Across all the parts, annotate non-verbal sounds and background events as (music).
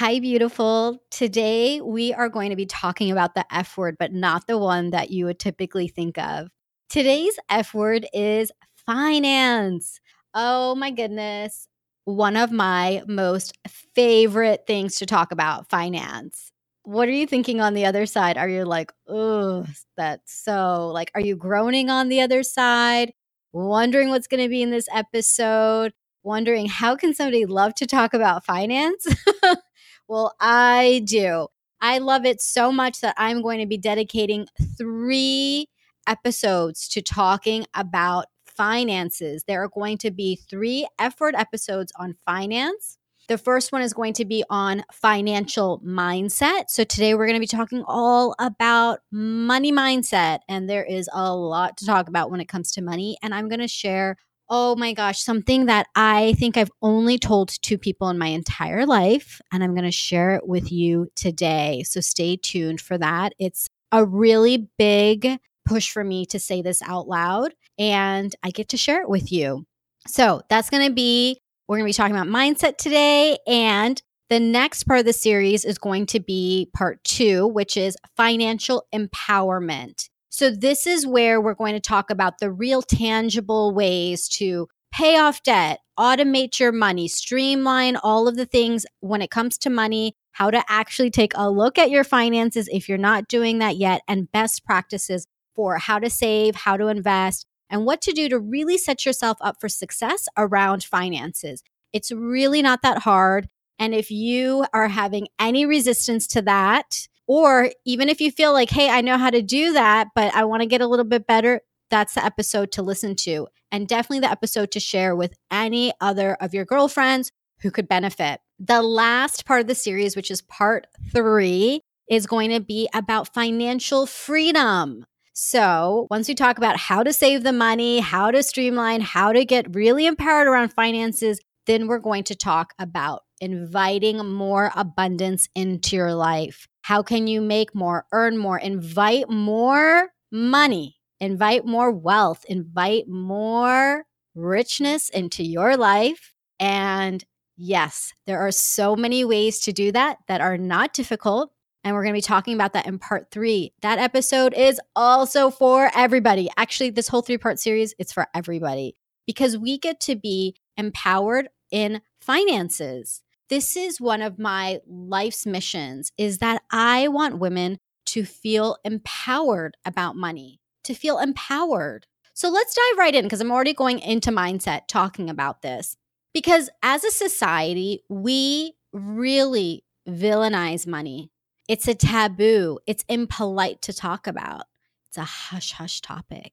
Hi, beautiful. Today we are going to be talking about the F word, but not the one that you would typically think of. Today's F word is finance. Oh my goodness. One of my most favorite things to talk about finance. What are you thinking on the other side? Are you like, oh, that's so like, are you groaning on the other side? Wondering what's going to be in this episode? Wondering how can somebody love to talk about finance? (laughs) well, I do. I love it so much that I'm going to be dedicating three episodes to talking about finances. There are going to be three effort episodes on finance. The first one is going to be on financial mindset. So today we're going to be talking all about money mindset. And there is a lot to talk about when it comes to money. And I'm going to share, oh my gosh, something that I think I've only told two people in my entire life. And I'm going to share it with you today. So stay tuned for that. It's a really big push for me to say this out loud and I get to share it with you. So that's going to be, we're going to be talking about mindset today. And the next part of the series is going to be part two, which is financial empowerment. So, this is where we're going to talk about the real tangible ways to pay off debt, automate your money, streamline all of the things when it comes to money, how to actually take a look at your finances if you're not doing that yet, and best practices for how to save, how to invest, and what to do to really set yourself up for success around finances. It's really not that hard. And if you are having any resistance to that, or even if you feel like, hey, I know how to do that, but I want to get a little bit better, that's the episode to listen to. And definitely the episode to share with any other of your girlfriends who could benefit. The last part of the series, which is part three, is going to be about financial freedom. So, once we talk about how to save the money, how to streamline, how to get really empowered around finances, then we're going to talk about inviting more abundance into your life. How can you make more, earn more, invite more money, invite more wealth, invite more richness into your life? And yes, there are so many ways to do that that are not difficult. And we're going to be talking about that in part three. That episode is also for everybody. Actually, this whole three part series, it's for everybody because we get to be empowered in finances. This is one of my life's missions is that I want women to feel empowered about money, to feel empowered. So let's dive right in because I'm already going into mindset talking about this. Because as a society, we really villainize money. It's a taboo. It's impolite to talk about. It's a hush hush topic.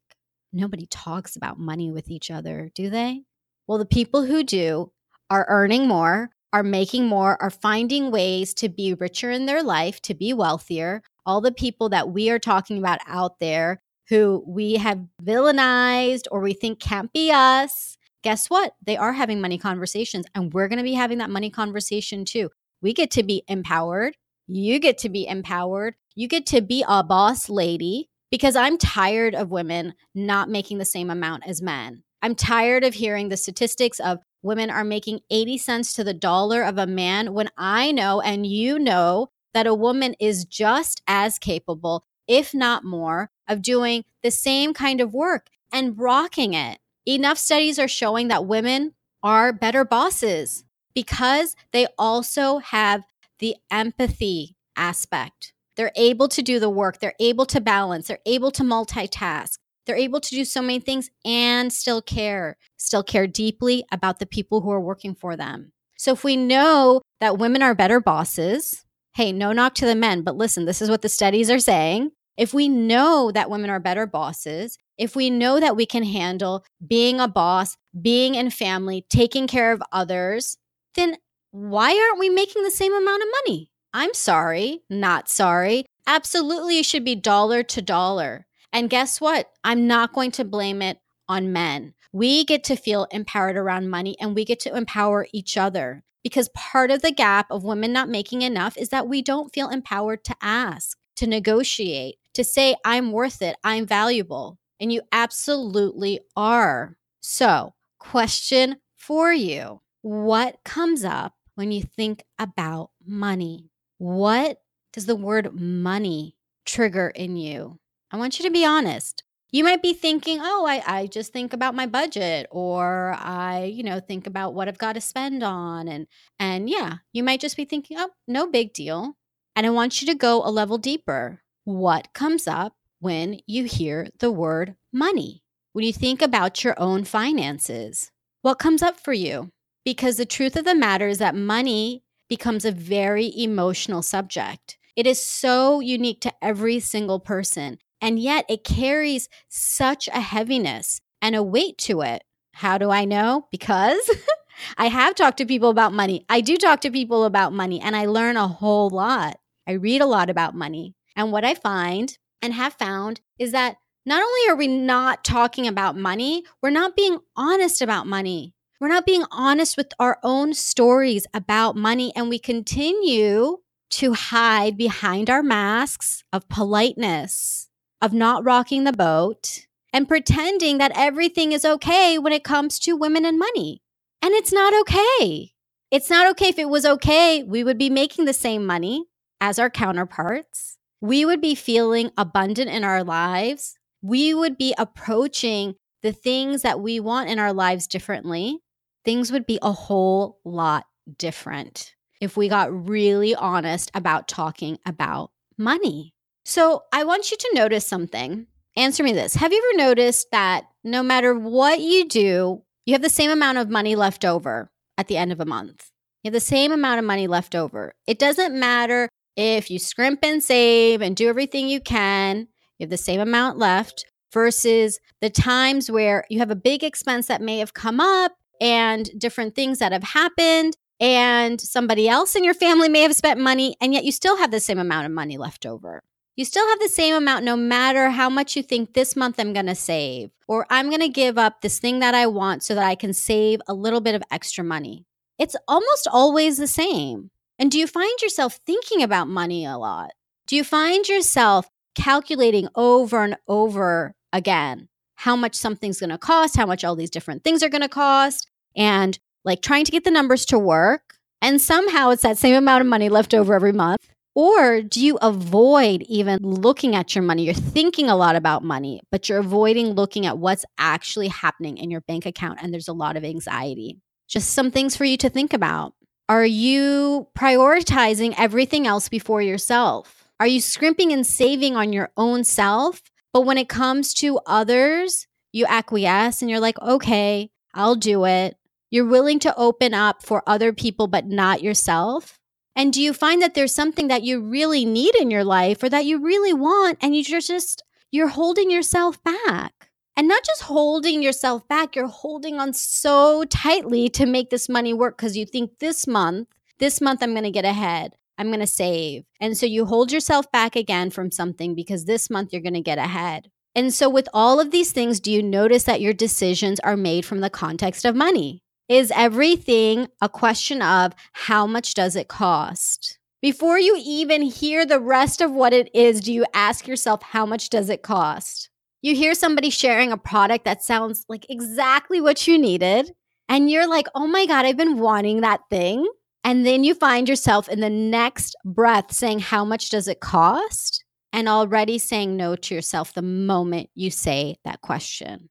Nobody talks about money with each other, do they? Well, the people who do are earning more, are making more, are finding ways to be richer in their life, to be wealthier. All the people that we are talking about out there who we have villainized or we think can't be us, guess what? They are having money conversations, and we're going to be having that money conversation too. We get to be empowered. You get to be empowered. You get to be a boss lady because I'm tired of women not making the same amount as men. I'm tired of hearing the statistics of women are making 80 cents to the dollar of a man when I know and you know that a woman is just as capable, if not more, of doing the same kind of work and rocking it. Enough studies are showing that women are better bosses because they also have the empathy aspect. They're able to do the work, they're able to balance, they're able to multitask. They're able to do so many things and still care, still care deeply about the people who are working for them. So if we know that women are better bosses, hey, no knock to the men, but listen, this is what the studies are saying. If we know that women are better bosses, if we know that we can handle being a boss, being in family, taking care of others, then why aren't we making the same amount of money? I'm sorry, not sorry. Absolutely, it should be dollar to dollar. And guess what? I'm not going to blame it on men. We get to feel empowered around money and we get to empower each other because part of the gap of women not making enough is that we don't feel empowered to ask, to negotiate, to say, I'm worth it, I'm valuable. And you absolutely are. So, question for you What comes up when you think about money? What does the word money trigger in you? I want you to be honest. You might be thinking, oh, I, I just think about my budget or I, you know, think about what I've got to spend on. And and yeah, you might just be thinking, oh, no big deal. And I want you to go a level deeper. What comes up when you hear the word money? When you think about your own finances, what comes up for you? Because the truth of the matter is that money becomes a very emotional subject. It is so unique to every single person. And yet it carries such a heaviness and a weight to it. How do I know? Because (laughs) I have talked to people about money. I do talk to people about money and I learn a whole lot. I read a lot about money. And what I find and have found is that not only are we not talking about money, we're not being honest about money. We're not being honest with our own stories about money. And we continue to hide behind our masks of politeness of not rocking the boat and pretending that everything is okay when it comes to women and money. And it's not okay. It's not okay. If it was okay, we would be making the same money as our counterparts. We would be feeling abundant in our lives. We would be approaching the things that we want in our lives differently. Things would be a whole lot different if we got really honest about talking about money. So I want you to notice something. Answer me this Have you ever noticed that no matter what you do, you have the same amount of money left over at the end of a month? You have the same amount of money left over. It doesn't matter if you scrimp and save and do everything you can, you have the same amount left versus the times where you have a big expense that may have come up and different things that have happened and somebody else in your family may have spent money and yet you still have the same amount of money left over you still have the same amount no matter how much you think this month I'm going to save, or I'm going to give up this thing that I want so that I can save a little bit of extra money. It's almost always the same. And do you find yourself thinking about money a lot? Do you find yourself calculating over and over again how much something's going to cost, how much all these different things are going to cost, and like trying to get the numbers to work? And somehow it's that same amount of money left over every month. Or do you avoid even looking at your money? You're thinking a lot about money, but you're avoiding looking at what's actually happening in your bank account. And there's a lot of anxiety. Just some things for you to think about. Are you prioritizing everything else before yourself? Are you scrimping and saving on your own self? But when it comes to others, you acquiesce and you're like, okay, I'll do it. You're willing to open up for other people, but not yourself. And do you find that there's something that you really need in your life or that you really want and you're just you're holding yourself back? And not just holding yourself back, you're holding on so tightly to make this money work because you think this month, this month I'm going to get ahead. I'm going to save. And so you hold yourself back again from something because this month you're going to get ahead. And so, with all of these things, do you notice that your decisions are made from the context of money? Is everything a question of how much does it cost? Before you even hear the rest of what it is, do you ask yourself, how much does it cost? You hear somebody sharing a product that sounds like exactly what you needed, and you're like, oh my God, I've been wanting that thing. And then you find yourself in the next breath saying, how much does it cost? And already saying no to yourself the moment you say that question.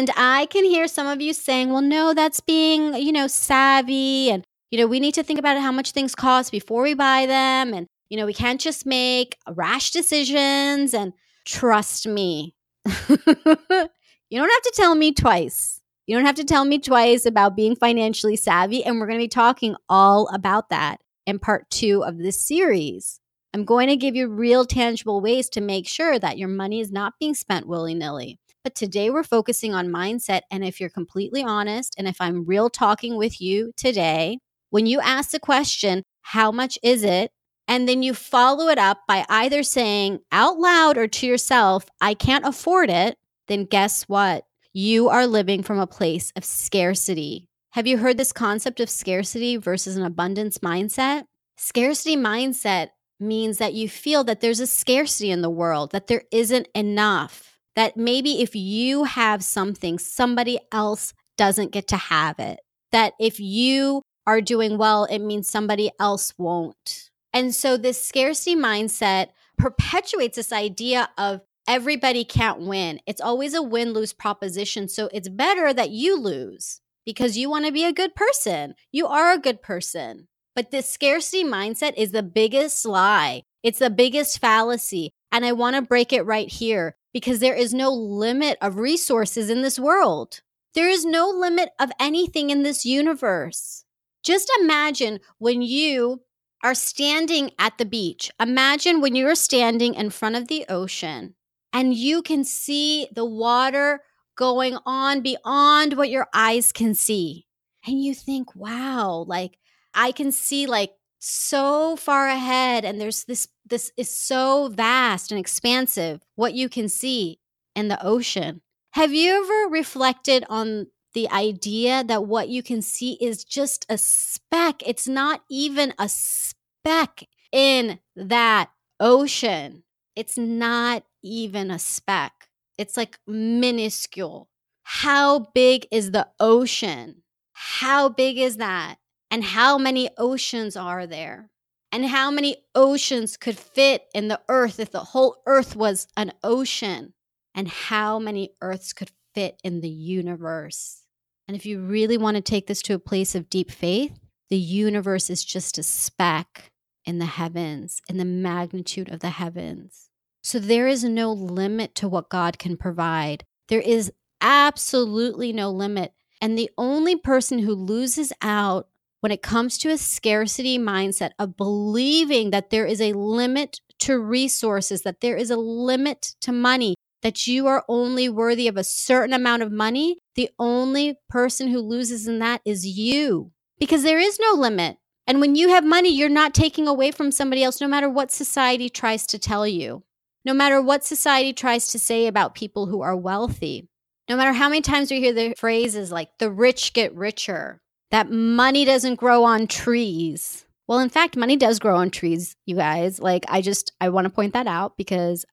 And I can hear some of you saying, well, no, that's being, you know, savvy. And, you know, we need to think about how much things cost before we buy them. And, you know, we can't just make rash decisions. And trust me, (laughs) you don't have to tell me twice. You don't have to tell me twice about being financially savvy. And we're going to be talking all about that in part two of this series. I'm going to give you real tangible ways to make sure that your money is not being spent willy nilly. But today we're focusing on mindset. And if you're completely honest, and if I'm real talking with you today, when you ask the question, how much is it? And then you follow it up by either saying out loud or to yourself, I can't afford it, then guess what? You are living from a place of scarcity. Have you heard this concept of scarcity versus an abundance mindset? Scarcity mindset means that you feel that there's a scarcity in the world, that there isn't enough that maybe if you have something, somebody else doesn't get to have it. That if you are doing well, it means somebody else won't. And so this scarcity mindset perpetuates this idea of everybody can't win. It's always a win lose proposition. So it's better that you lose because you want to be a good person. You are a good person. But this scarcity mindset is the biggest lie. It's the biggest fallacy. And I want to break it right here because there is no limit of resources in this world. There is no limit of anything in this universe. Just imagine when you are standing at the beach. Imagine when you're standing in front of the ocean and you can see the water going on beyond what your eyes can see. And you think, wow, like I can see like so far ahead and there's this this is so vast and expansive what you can see in the ocean. Have you ever reflected on the idea that what you can see is just a speck? It's not even a speck in that ocean. It's not even a speck. It's like minuscule. How big is the ocean? How big is that? And how many oceans are there? And how many oceans could fit in the earth if the whole earth was an ocean? And how many earths could fit in the universe? And if you really want to take this to a place of deep faith, the universe is just a speck in the heavens, in the magnitude of the heavens. So there is no limit to what God can provide. There is absolutely no limit. And the only person who loses out when it comes to a scarcity mindset of believing that there is a limit to resources, that there is a limit to money, that you are only worthy of a certain amount of money, the only person who loses in that is you because there is no limit. And when you have money, you're not taking away from somebody else, no matter what society tries to tell you, no matter what society tries to say about people who are wealthy. No matter how many times we hear the phrases like the rich get richer, that money doesn't grow on trees. Well, in fact, money does grow on trees, you guys. Like, I just, I want to point that out because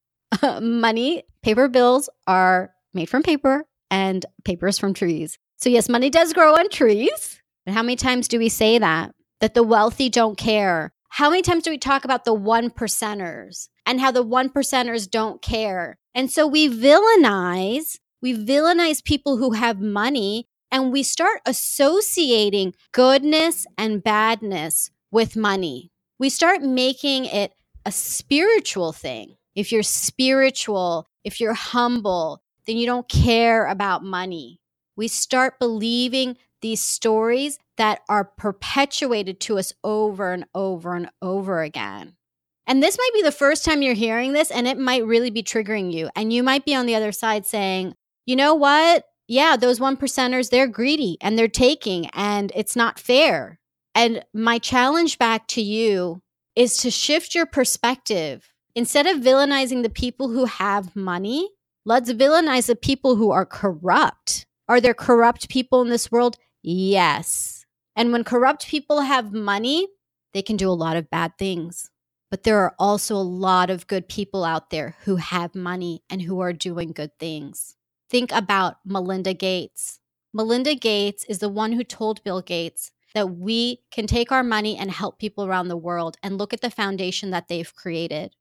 (laughs) money, paper bills are made from paper and paper is from trees. So, yes, money does grow on trees. But how many times do we say that? That the wealthy don't care. How many times do we talk about the one percenters and how the one percenters don't care? And so we villainize, we villainize people who have money and we start associating goodness and badness with money. We start making it a spiritual thing. If you're spiritual, if you're humble, then you don't care about money. We start believing these stories that are perpetuated to us over and over and over again. And this might be the first time you're hearing this, and it might really be triggering you. And you might be on the other side saying, you know what? Yeah, those one percenters, they're greedy and they're taking, and it's not fair. And my challenge back to you is to shift your perspective. Instead of villainizing the people who have money, let's villainize the people who are corrupt. Are there corrupt people in this world? Yes. And when corrupt people have money, they can do a lot of bad things. But there are also a lot of good people out there who have money and who are doing good things. Think about Melinda Gates. Melinda Gates is the one who told Bill Gates that we can take our money and help people around the world and look at the foundation that they've created.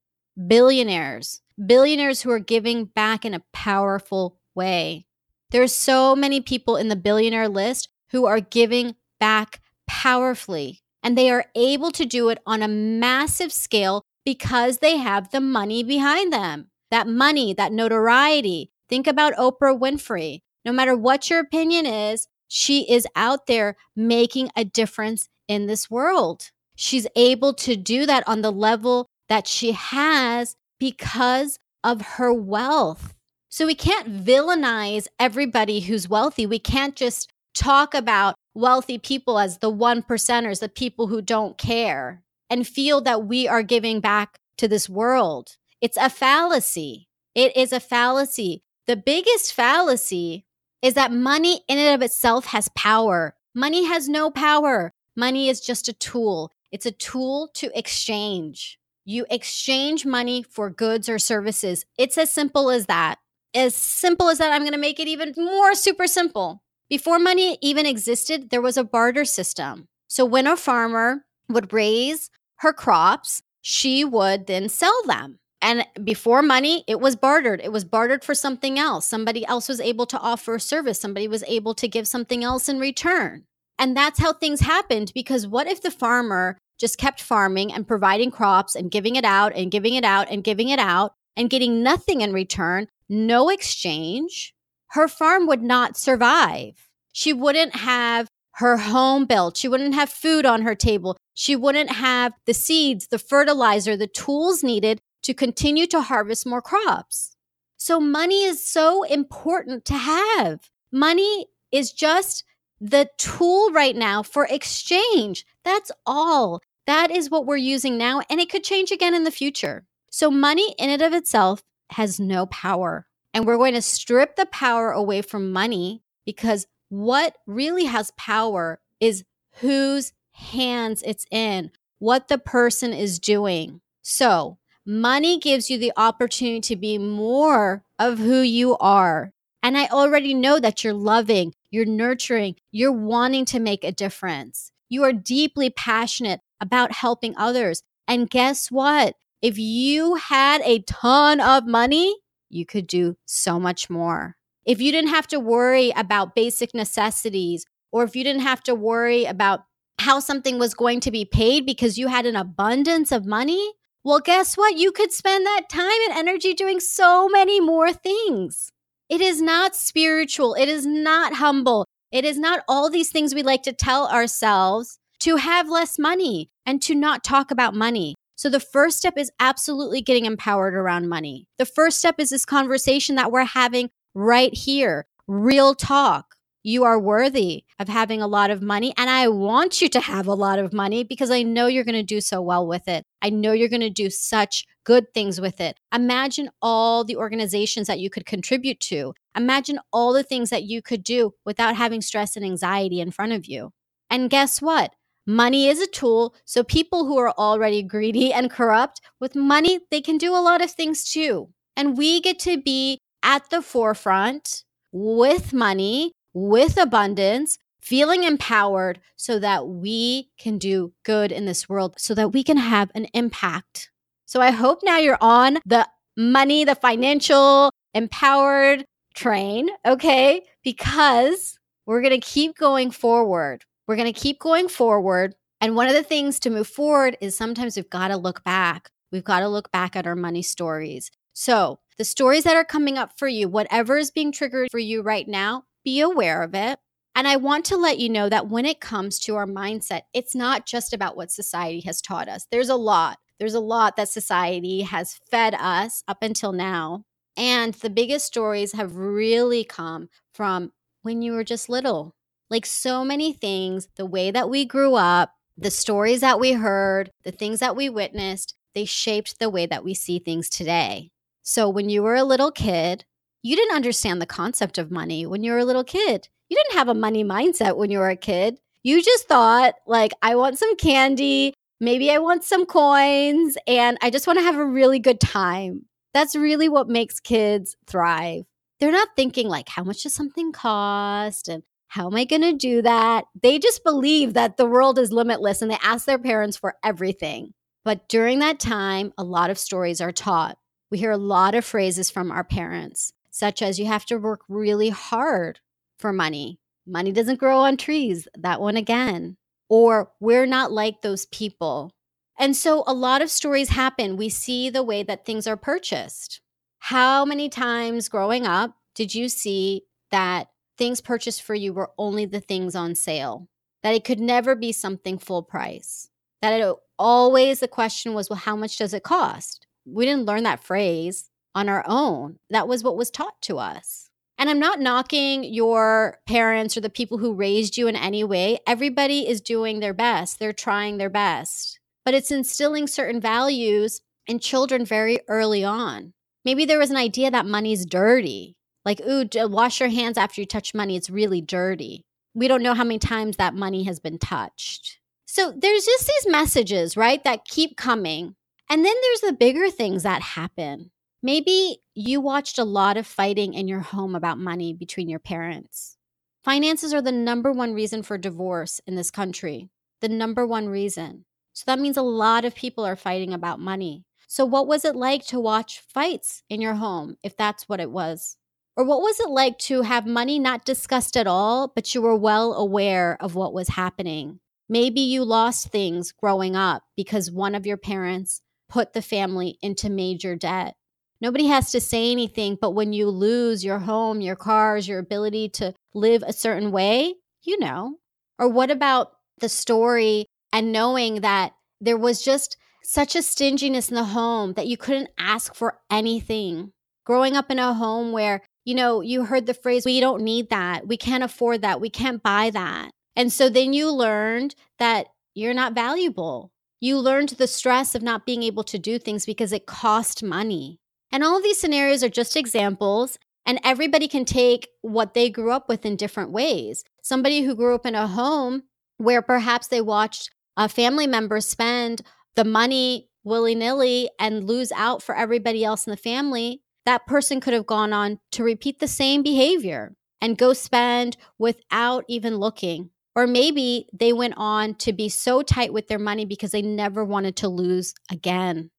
Billionaires, billionaires who are giving back in a powerful way. There's so many people in the billionaire list who are giving back powerfully, and they are able to do it on a massive scale because they have the money behind them. That money, that notoriety, Think about Oprah Winfrey. No matter what your opinion is, she is out there making a difference in this world. She's able to do that on the level that she has because of her wealth. So we can't villainize everybody who's wealthy. We can't just talk about wealthy people as the one percenters, the people who don't care, and feel that we are giving back to this world. It's a fallacy. It is a fallacy. The biggest fallacy is that money in and of itself has power. Money has no power. Money is just a tool. It's a tool to exchange. You exchange money for goods or services. It's as simple as that. As simple as that. I'm going to make it even more super simple. Before money even existed, there was a barter system. So when a farmer would raise her crops, she would then sell them. And before money, it was bartered. It was bartered for something else. Somebody else was able to offer a service. Somebody was able to give something else in return. And that's how things happened because what if the farmer just kept farming and providing crops and giving it out and giving it out and giving it out and getting nothing in return, no exchange? Her farm would not survive. She wouldn't have her home built. She wouldn't have food on her table. She wouldn't have the seeds, the fertilizer, the tools needed to continue to harvest more crops. So, money is so important to have. Money is just the tool right now for exchange. That's all. That is what we're using now, and it could change again in the future. So, money in and of itself has no power. And we're going to strip the power away from money because what really has power is whose hands it's in, what the person is doing. So, money gives you the opportunity to be more of who you are. And I already know that you're loving, you're nurturing, you're wanting to make a difference. You are deeply passionate about helping others. And guess what? If you had a ton of money, you could do so much more. If you didn't have to worry about basic necessities, or if you didn't have to worry about how something was going to be paid because you had an abundance of money, well, guess what? You could spend that time and energy doing so many more things. It is not spiritual. It is not humble. It is not all these things we like to tell ourselves to have less money and to not talk about money. So, the first step is absolutely getting empowered around money. The first step is this conversation that we're having right here, real talk you are worthy of having a lot of money. And I want you to have a lot of money because I know you're going to do so well with it. I know you're going to do such good things with it. Imagine all the organizations that you could contribute to. Imagine all the things that you could do without having stress and anxiety in front of you. And guess what? Money is a tool. So people who are already greedy (laughs) and corrupt with money, they can do a lot of things too. And we get to be at the forefront with money with abundance, feeling empowered so that we can do good in this world, so that we can have an impact. So I hope now you're on the money, the financial empowered train, okay? Because we're going to keep going forward. We're going to keep going forward. And one of the things to move forward is sometimes we've got to look back. We've got to look back at our money stories. So, the stories that are coming up for you, whatever is being triggered for you right now, be aware of it. And I want to let you know that when it comes to our mindset, it's not just about what society has taught us. There's a lot. There's a lot that society has fed us up until now. And the biggest stories have really come from when you were just little. Like so many things, the way that we grew up, the stories that we heard, the things that we witnessed, they shaped the way that we see things today. So when you were a little kid, you didn't understand the concept of money when you were a little kid. You didn't have a money mindset when you were a kid. You just thought, like, I want some candy, maybe I want some coins, and I just want to have a really good time. That's really what makes kids thrive. They're not thinking, like, how much does something cost? And how am I going to do that? They just believe that the world is limitless and they ask their parents for everything. But during that time, a lot of stories are taught. We hear a lot of phrases from our parents such as you have to work really hard for money. Money doesn't grow on trees. That one again. Or we're not like those people. And so a lot of stories happen. We see the way that things are purchased. How many times growing up did you see that things purchased for you were only the things on sale? That it could never be something full price? That it always the question was, well, how much does it cost? We didn't learn that phrase on our own. That was what was taught to us. And I'm not knocking your parents or the people who raised you in any way. Everybody is doing their best, they're trying their best. But it's instilling certain values in children very early on. Maybe there was an idea that money's dirty. Like, ooh, wash your hands after you touch money. It's really dirty. We don't know how many times that money has been touched. So there's just these messages, right, that keep coming. And then there's the bigger things that happen. Maybe you watched a lot of fighting in your home about money between your parents. Finances are the number one reason for divorce in this country. The number one reason. So that means a lot of people are fighting about money. So, what was it like to watch fights in your home, if that's what it was? Or what was it like to have money not discussed at all, but you were well aware of what was happening? Maybe you lost things growing up because one of your parents put the family into major debt. Nobody has to say anything, but when you lose your home, your cars, your ability to live a certain way, you know. Or what about the story and knowing that there was just such a stinginess in the home that you couldn't ask for anything? Growing up in a home where, you know, you heard the phrase, we don't need that, we can't afford that, we can't buy that. And so then you learned that you're not valuable. You learned the stress of not being able to do things because it cost money. And all of these scenarios are just examples, and everybody can take what they grew up with in different ways. Somebody who grew up in a home where perhaps they watched a family member spend the money willy nilly and lose out for everybody else in the family, that person could have gone on to repeat the same behavior and go spend without even looking. Or maybe they went on to be so tight with their money because they never wanted to lose again.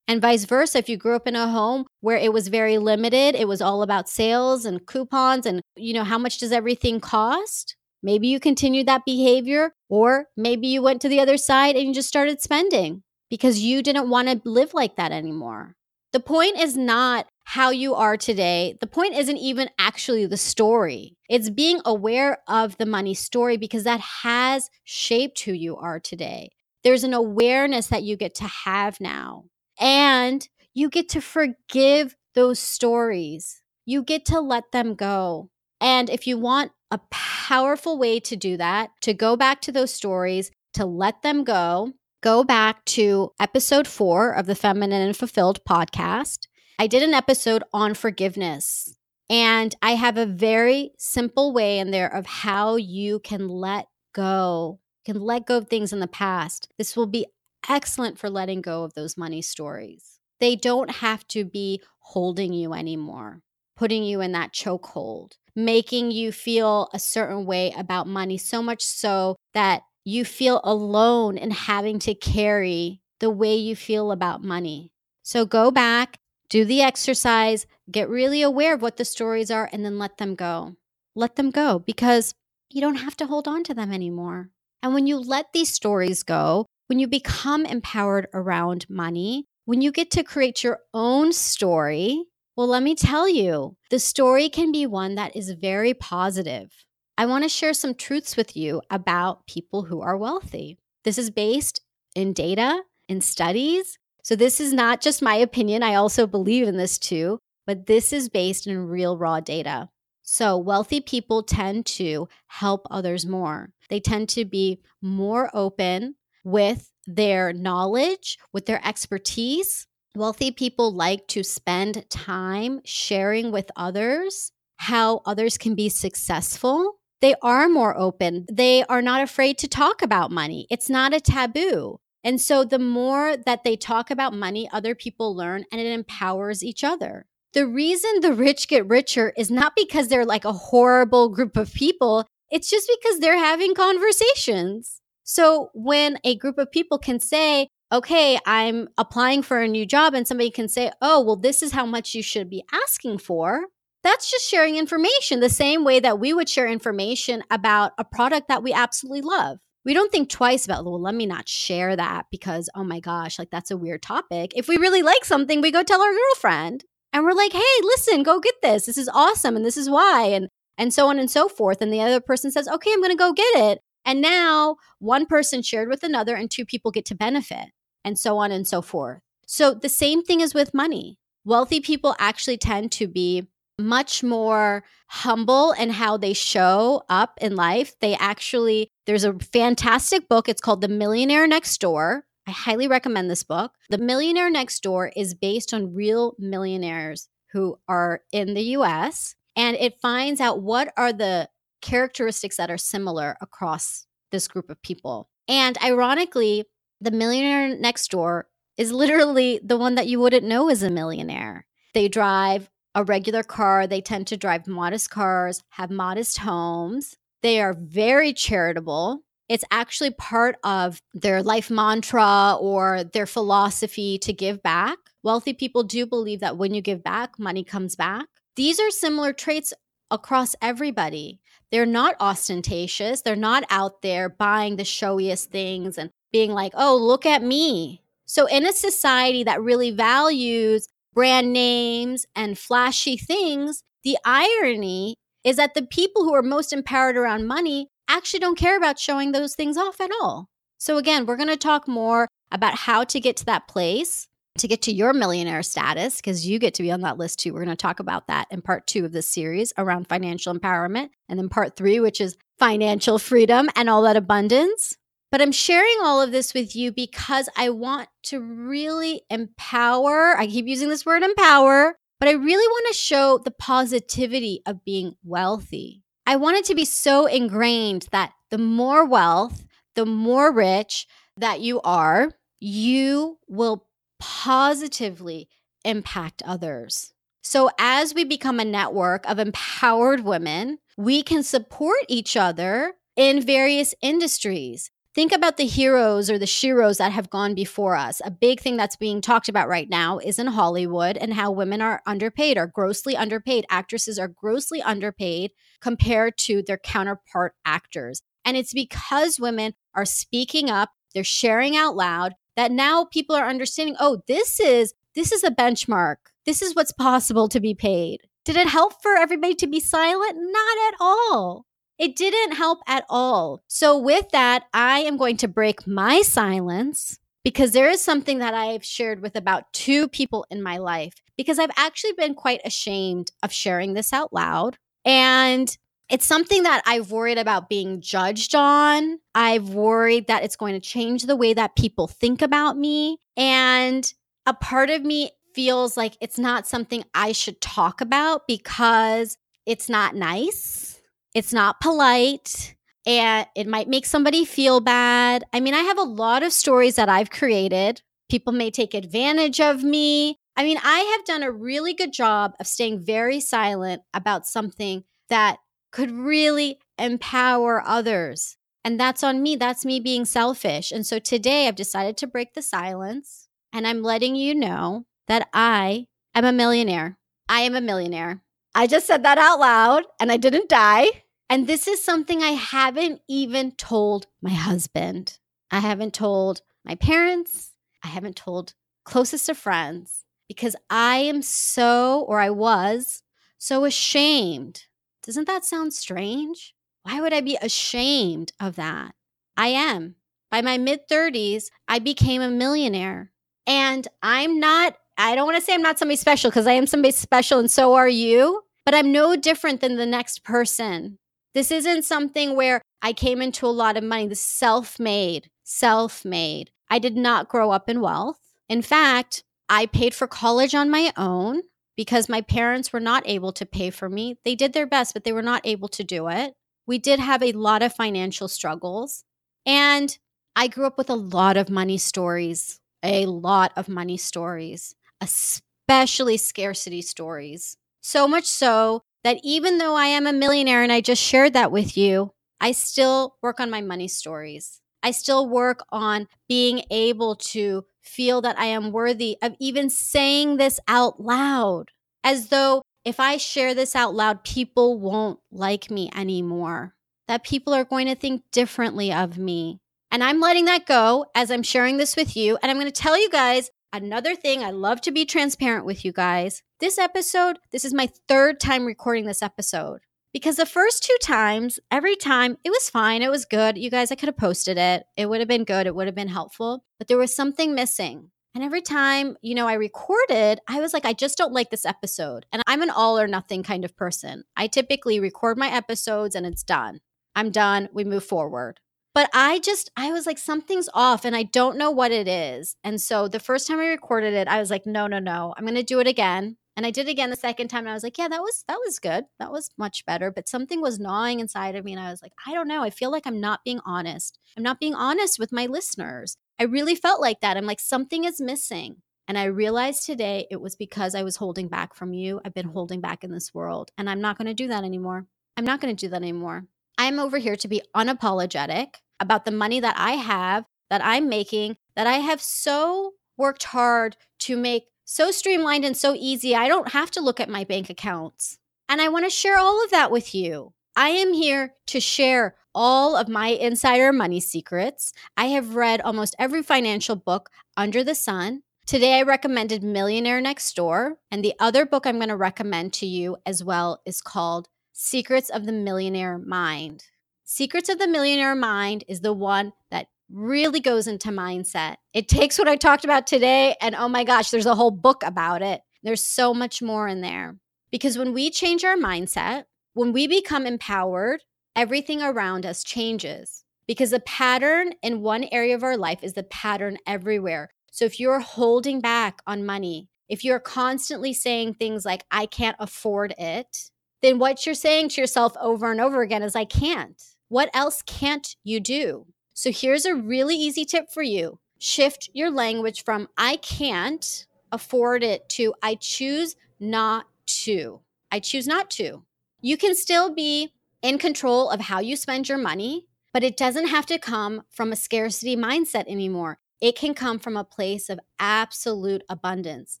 And vice versa, if you grew up in a home where it was very limited, it was all about sales and coupons and, you know, how much does everything cost? Maybe you continued that behavior, or maybe you went to the other side and you just started spending because you didn't want to live like that anymore. The point is not how you are today. The point isn't even actually the story. It's being aware of the money story because that has shaped who you are today. There's an awareness that you get to have now. And you get to forgive those stories. You get to let them go. And if you want a powerful way to do that, to go back to those stories, to let them go, go back to episode four of the Feminine and Fulfilled podcast. I did an episode on forgiveness. And I have a very simple way in there of how you can let go, you can let go of things in the past. This will be excellent for letting go of those money stories. They don't have to be holding you anymore, putting you in that chokehold, making you feel a certain way about money, so much so that you feel alone in having to carry the way you feel about money. So go back, do the exercise, get really aware of what the stories are, and then let them go. Let them go because you don't have to hold on to them anymore. And when you let these stories go, when you become empowered around money, when you get to create your own story, well, let me tell you, the story can be one that is very positive. I want to share some truths with you about people who are wealthy. This is based in data, in studies. So, this is not just my opinion. I also believe in this too, but this is based in real, raw data. So, wealthy people tend to help others more. They tend to be more open with their knowledge, with their expertise. Wealthy people like to spend time sharing with others how others can be successful. They are more open. They are not afraid to talk about money. It's not a taboo. And so the more that they talk about money, other people learn and it empowers each other. The reason the rich get richer is not because they're like a horrible group of people. It's just because they're having conversations. So when a group of people can say, okay, I'm applying for a new job, and somebody can say, oh, well, this is how much you should be asking for. That's just sharing information the same way that we would share information about a product that we absolutely love. We don't think twice about, well, let me not share that because, oh my gosh, like that's a weird topic. If we really like something, we go tell our girlfriend and we're like, hey, listen, go get this. This is awesome. And this is why. And, and so on and so forth. And the other person says, okay, I'm going to go get it. And now one person shared with another, and two people get to benefit, and so on and so forth. So the same thing is with money. Wealthy people actually tend to be much more humble in how they show up in life. They actually, there's a fantastic book. It's called The Millionaire Next Door. I highly recommend this book. The Millionaire Next Door is based on real millionaires who are in the US and it finds out what are the characteristics that are similar across this group of people. And ironically, the millionaire next door is literally the one that you wouldn't know is a millionaire. They drive a regular car, they tend to drive modest cars, have modest homes. They are very charitable. It's actually part of their life mantra or their philosophy to give back. Wealthy people do believe that when you give back, money comes back. These are similar traits across everybody. They're not ostentatious. They're not out there buying the showiest things and being like, oh, look at me. So, in a society that really values brand names and flashy things, the irony is that the people who are most empowered around money actually don't care about showing those things off at all. So, again, we're going to talk more about how to get to that place, to get to your millionaire status, because you get to be on that list too. We're going to talk about that in part two of this series around financial empowerment. And then part three, which is financial freedom and all that abundance. But I'm sharing all of this with you because I want to really empower. I keep using this word empower, but I really want to show the positivity of being wealthy. I want it to be so ingrained that the more wealth, the more rich that you are, you will positively impact others. So, as we become a network of empowered women, we can support each other in various industries. Think about the heroes or the sheroes that have gone before us. A big thing that's being talked about right now is in Hollywood and how women are underpaid, are grossly underpaid. Actresses are grossly underpaid compared to their counterpart actors. And it's because women are speaking up, they're sharing out loud that now people are understanding, oh, this is this is a benchmark. This is what's possible to be paid. Did it help for everybody to be silent? Not at all. It didn't help at all. So, with that, I am going to break my silence because there is something that I've shared with about two people in my life because I've actually been quite ashamed of sharing this out loud. And it's something that I've worried about being judged on. I've worried that it's going to change the way that people think about me. And a part of me feels like it's not something I should talk about because it's not nice it's not polite and it might make somebody feel bad. I mean, I have a lot of stories that I've created. People may take advantage of me. I mean, I have done a really good job of staying very silent about something that could really empower others. And that's on me. That's me being selfish. And so today I've decided to break the silence and I'm letting you know that I am a millionaire. I am a millionaire. I just said that out loud and I didn't die. And this is something I haven't even told my husband. I haven't told my parents. I haven't told closest of friends because I am so, or I was, so ashamed. Doesn't that sound strange? Why would I be ashamed of that? I am. By my mid 30s, I became a millionaire. And I'm not I don't want to say I'm not somebody special because I am somebody special and so are you, but I'm no different than the next person. This isn't something where I came into a lot of money. This self made, self made. I did not grow up in wealth. In fact, I paid for college on my own because my parents were not able to pay for me. They did their best, but they were not able to do it. We did have a lot of financial struggles. And I grew up with a lot of money stories, a lot of money stories especially scarcity stories. So much so that even though I am a millionaire and I just shared that with you, I still work on my money stories. I still work on being able to feel that I am worthy of even saying this out loud, as though if I share this out loud, people won't like me anymore, that people are going to think differently of me. And I'm letting that go as I'm sharing this with you. And I'm going to tell you guys Another thing, I love to be transparent with you guys. This episode, this is my third time recording this episode because the first two times, every time, it was fine. It was good. You guys, I could have posted it. It would have been good. It would have been helpful, but there was something missing. And every time, you know, I recorded, I was like, I just don't like this episode. And I'm an all or nothing kind of person. I typically record my episodes and it's done. I'm done. We move forward. But I just, I was like, something's off and I don't know what it is. And so the first time I recorded it, I was like, no, no, no, I'm going to do it again. And I did again the second time. And I was like, yeah, that was, that was good. That was much better. But something was gnawing inside of me. And I was like, I don't know. I feel like I'm not being honest. I'm not being honest with my listeners. I really felt like that. I'm like, something is missing. And I realized today it was because I was holding back from you. I've been holding back in this world. And I'm not going to do that anymore. I'm not going to do that anymore. I'm over here to be unapologetic. about the money that I have, that I'm making, that I have so worked hard to make so streamlined and so easy. I don't have to look at my bank accounts. And I want to share all of that with you. I am here to share all of my insider money secrets. I have read almost every financial book under the sun. Today, I recommended Millionaire Next Door. And the other book I'm going to recommend to you as well is called Secrets of the Millionaire Mind. Secrets of the Millionaire Mind is the one that really goes into mindset. It takes what I talked about today, and oh my gosh, there's a whole book about it. There's so much more in there. Because when we change our mindset, when we become empowered, everything around us changes. Because the pattern in one area of our life is the pattern everywhere. So if you're holding back on money, if you're constantly saying things like, I can't afford it, then what you're saying to yourself over and over again is, I can't. What else can't you do? So here's a really easy tip for you shift your language from I can't afford it to I choose not to. I choose not to. You can still be in control of how you spend your money, but it doesn't have to come from a scarcity mindset anymore. It can come from a place of absolute abundance.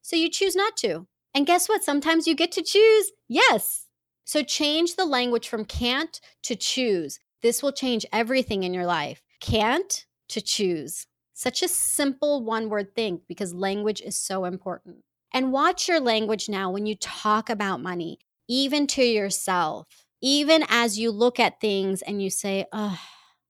So you choose not to. And guess what? Sometimes you get to choose yes. So change the language from can't to choose. This will change everything in your life. Can't to choose. Such a simple one word thing because language is so important. And watch your language now when you talk about money, even to yourself, even as you look at things and you say, oh,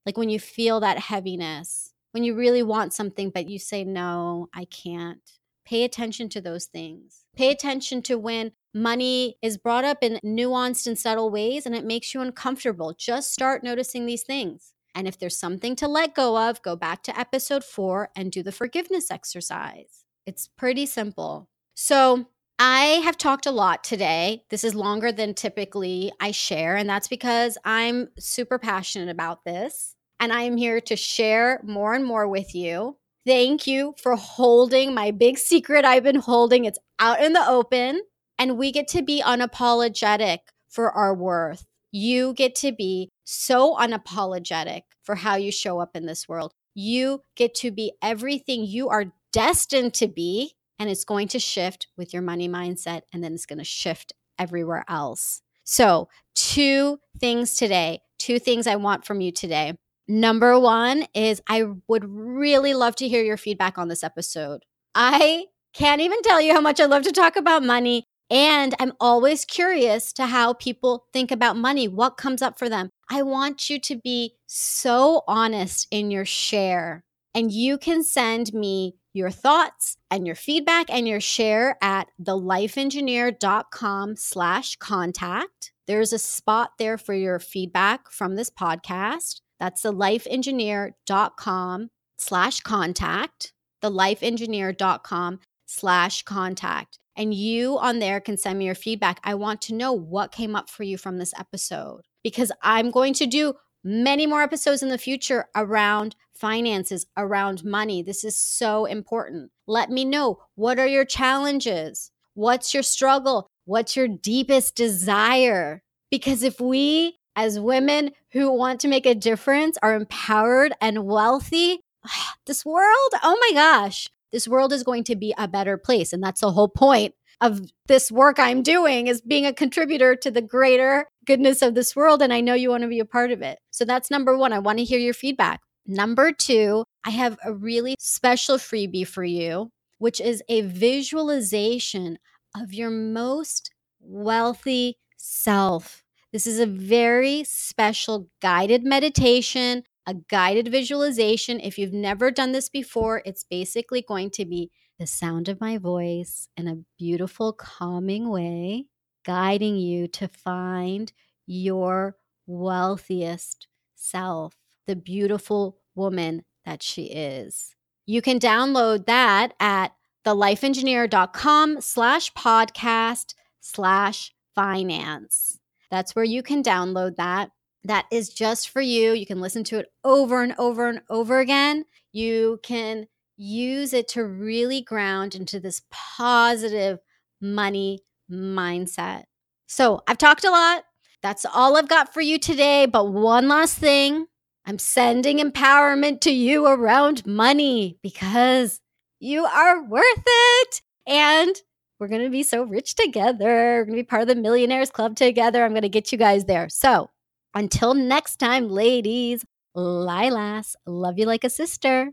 like when you feel that heaviness, when you really want something, but you say, no, I can't. Pay attention to those things. Pay attention to when money is brought up in nuanced and subtle ways and it makes you uncomfortable. Just start noticing these things. And if there's something to let go of, go back to episode four and do the forgiveness exercise. It's pretty simple. So, I have talked a lot today. This is longer than typically I share, and that's because I'm super passionate about this. And I am here to share more and more with you. Thank you for holding my big secret I've been holding. It's out in the open, and we get to be unapologetic for our worth. You get to be so unapologetic for how you show up in this world. You get to be everything you are destined to be, and it's going to shift with your money mindset, and then it's going to shift everywhere else. So, two things today, two things I want from you today. Number one is I would really love to hear your feedback on this episode. I can't even tell you how much I love to talk about money. And I'm always curious to how people think about money, what comes up for them. I want you to be so honest in your share. And you can send me your thoughts and your feedback and your share at thelifeengineer.com slash contact. There's a spot there for your feedback from this podcast. That's thelifeengineer.com slash contact. Thelifeengineer.com slash contact and you on there can send me your feedback. I want to know what came up for you from this episode because I'm going to do many more episodes in the future around finances, around money. This is so important. Let me know what are your challenges? What's your struggle? What's your deepest desire? Because if we, as women who want to make a difference, are empowered and wealthy, (sighs) this world, oh my gosh, this world is going to be a better place. And that's the whole point of this work I'm doing is being a contributor to the greater goodness of this world. And I know you want to be a part of it. So that's number one. I want to hear your feedback. Number two, I have a really special freebie for you, which is a visualization of your most wealthy self. This is a very special guided meditation a guided visualization. If you've never done this before, it's basically going to be the sound of my voice in a beautiful, calming way, guiding you to find your wealthiest self, the beautiful woman that she is. You can download that at thelifeengineer.com slash podcast slash finance. That's where you can download that that is just for you. You can listen to it over and over and over again. You can use it to really ground into this positive money mindset. So I've talked a lot. That's all I've got for you today. But one last thing I'm sending empowerment to you around money because you are worth it. And we're going to be so rich together. We're going to be part of the Millionaires Club together. I'm going to get you guys there. So until next time, ladies, Lilas, love you like a sister.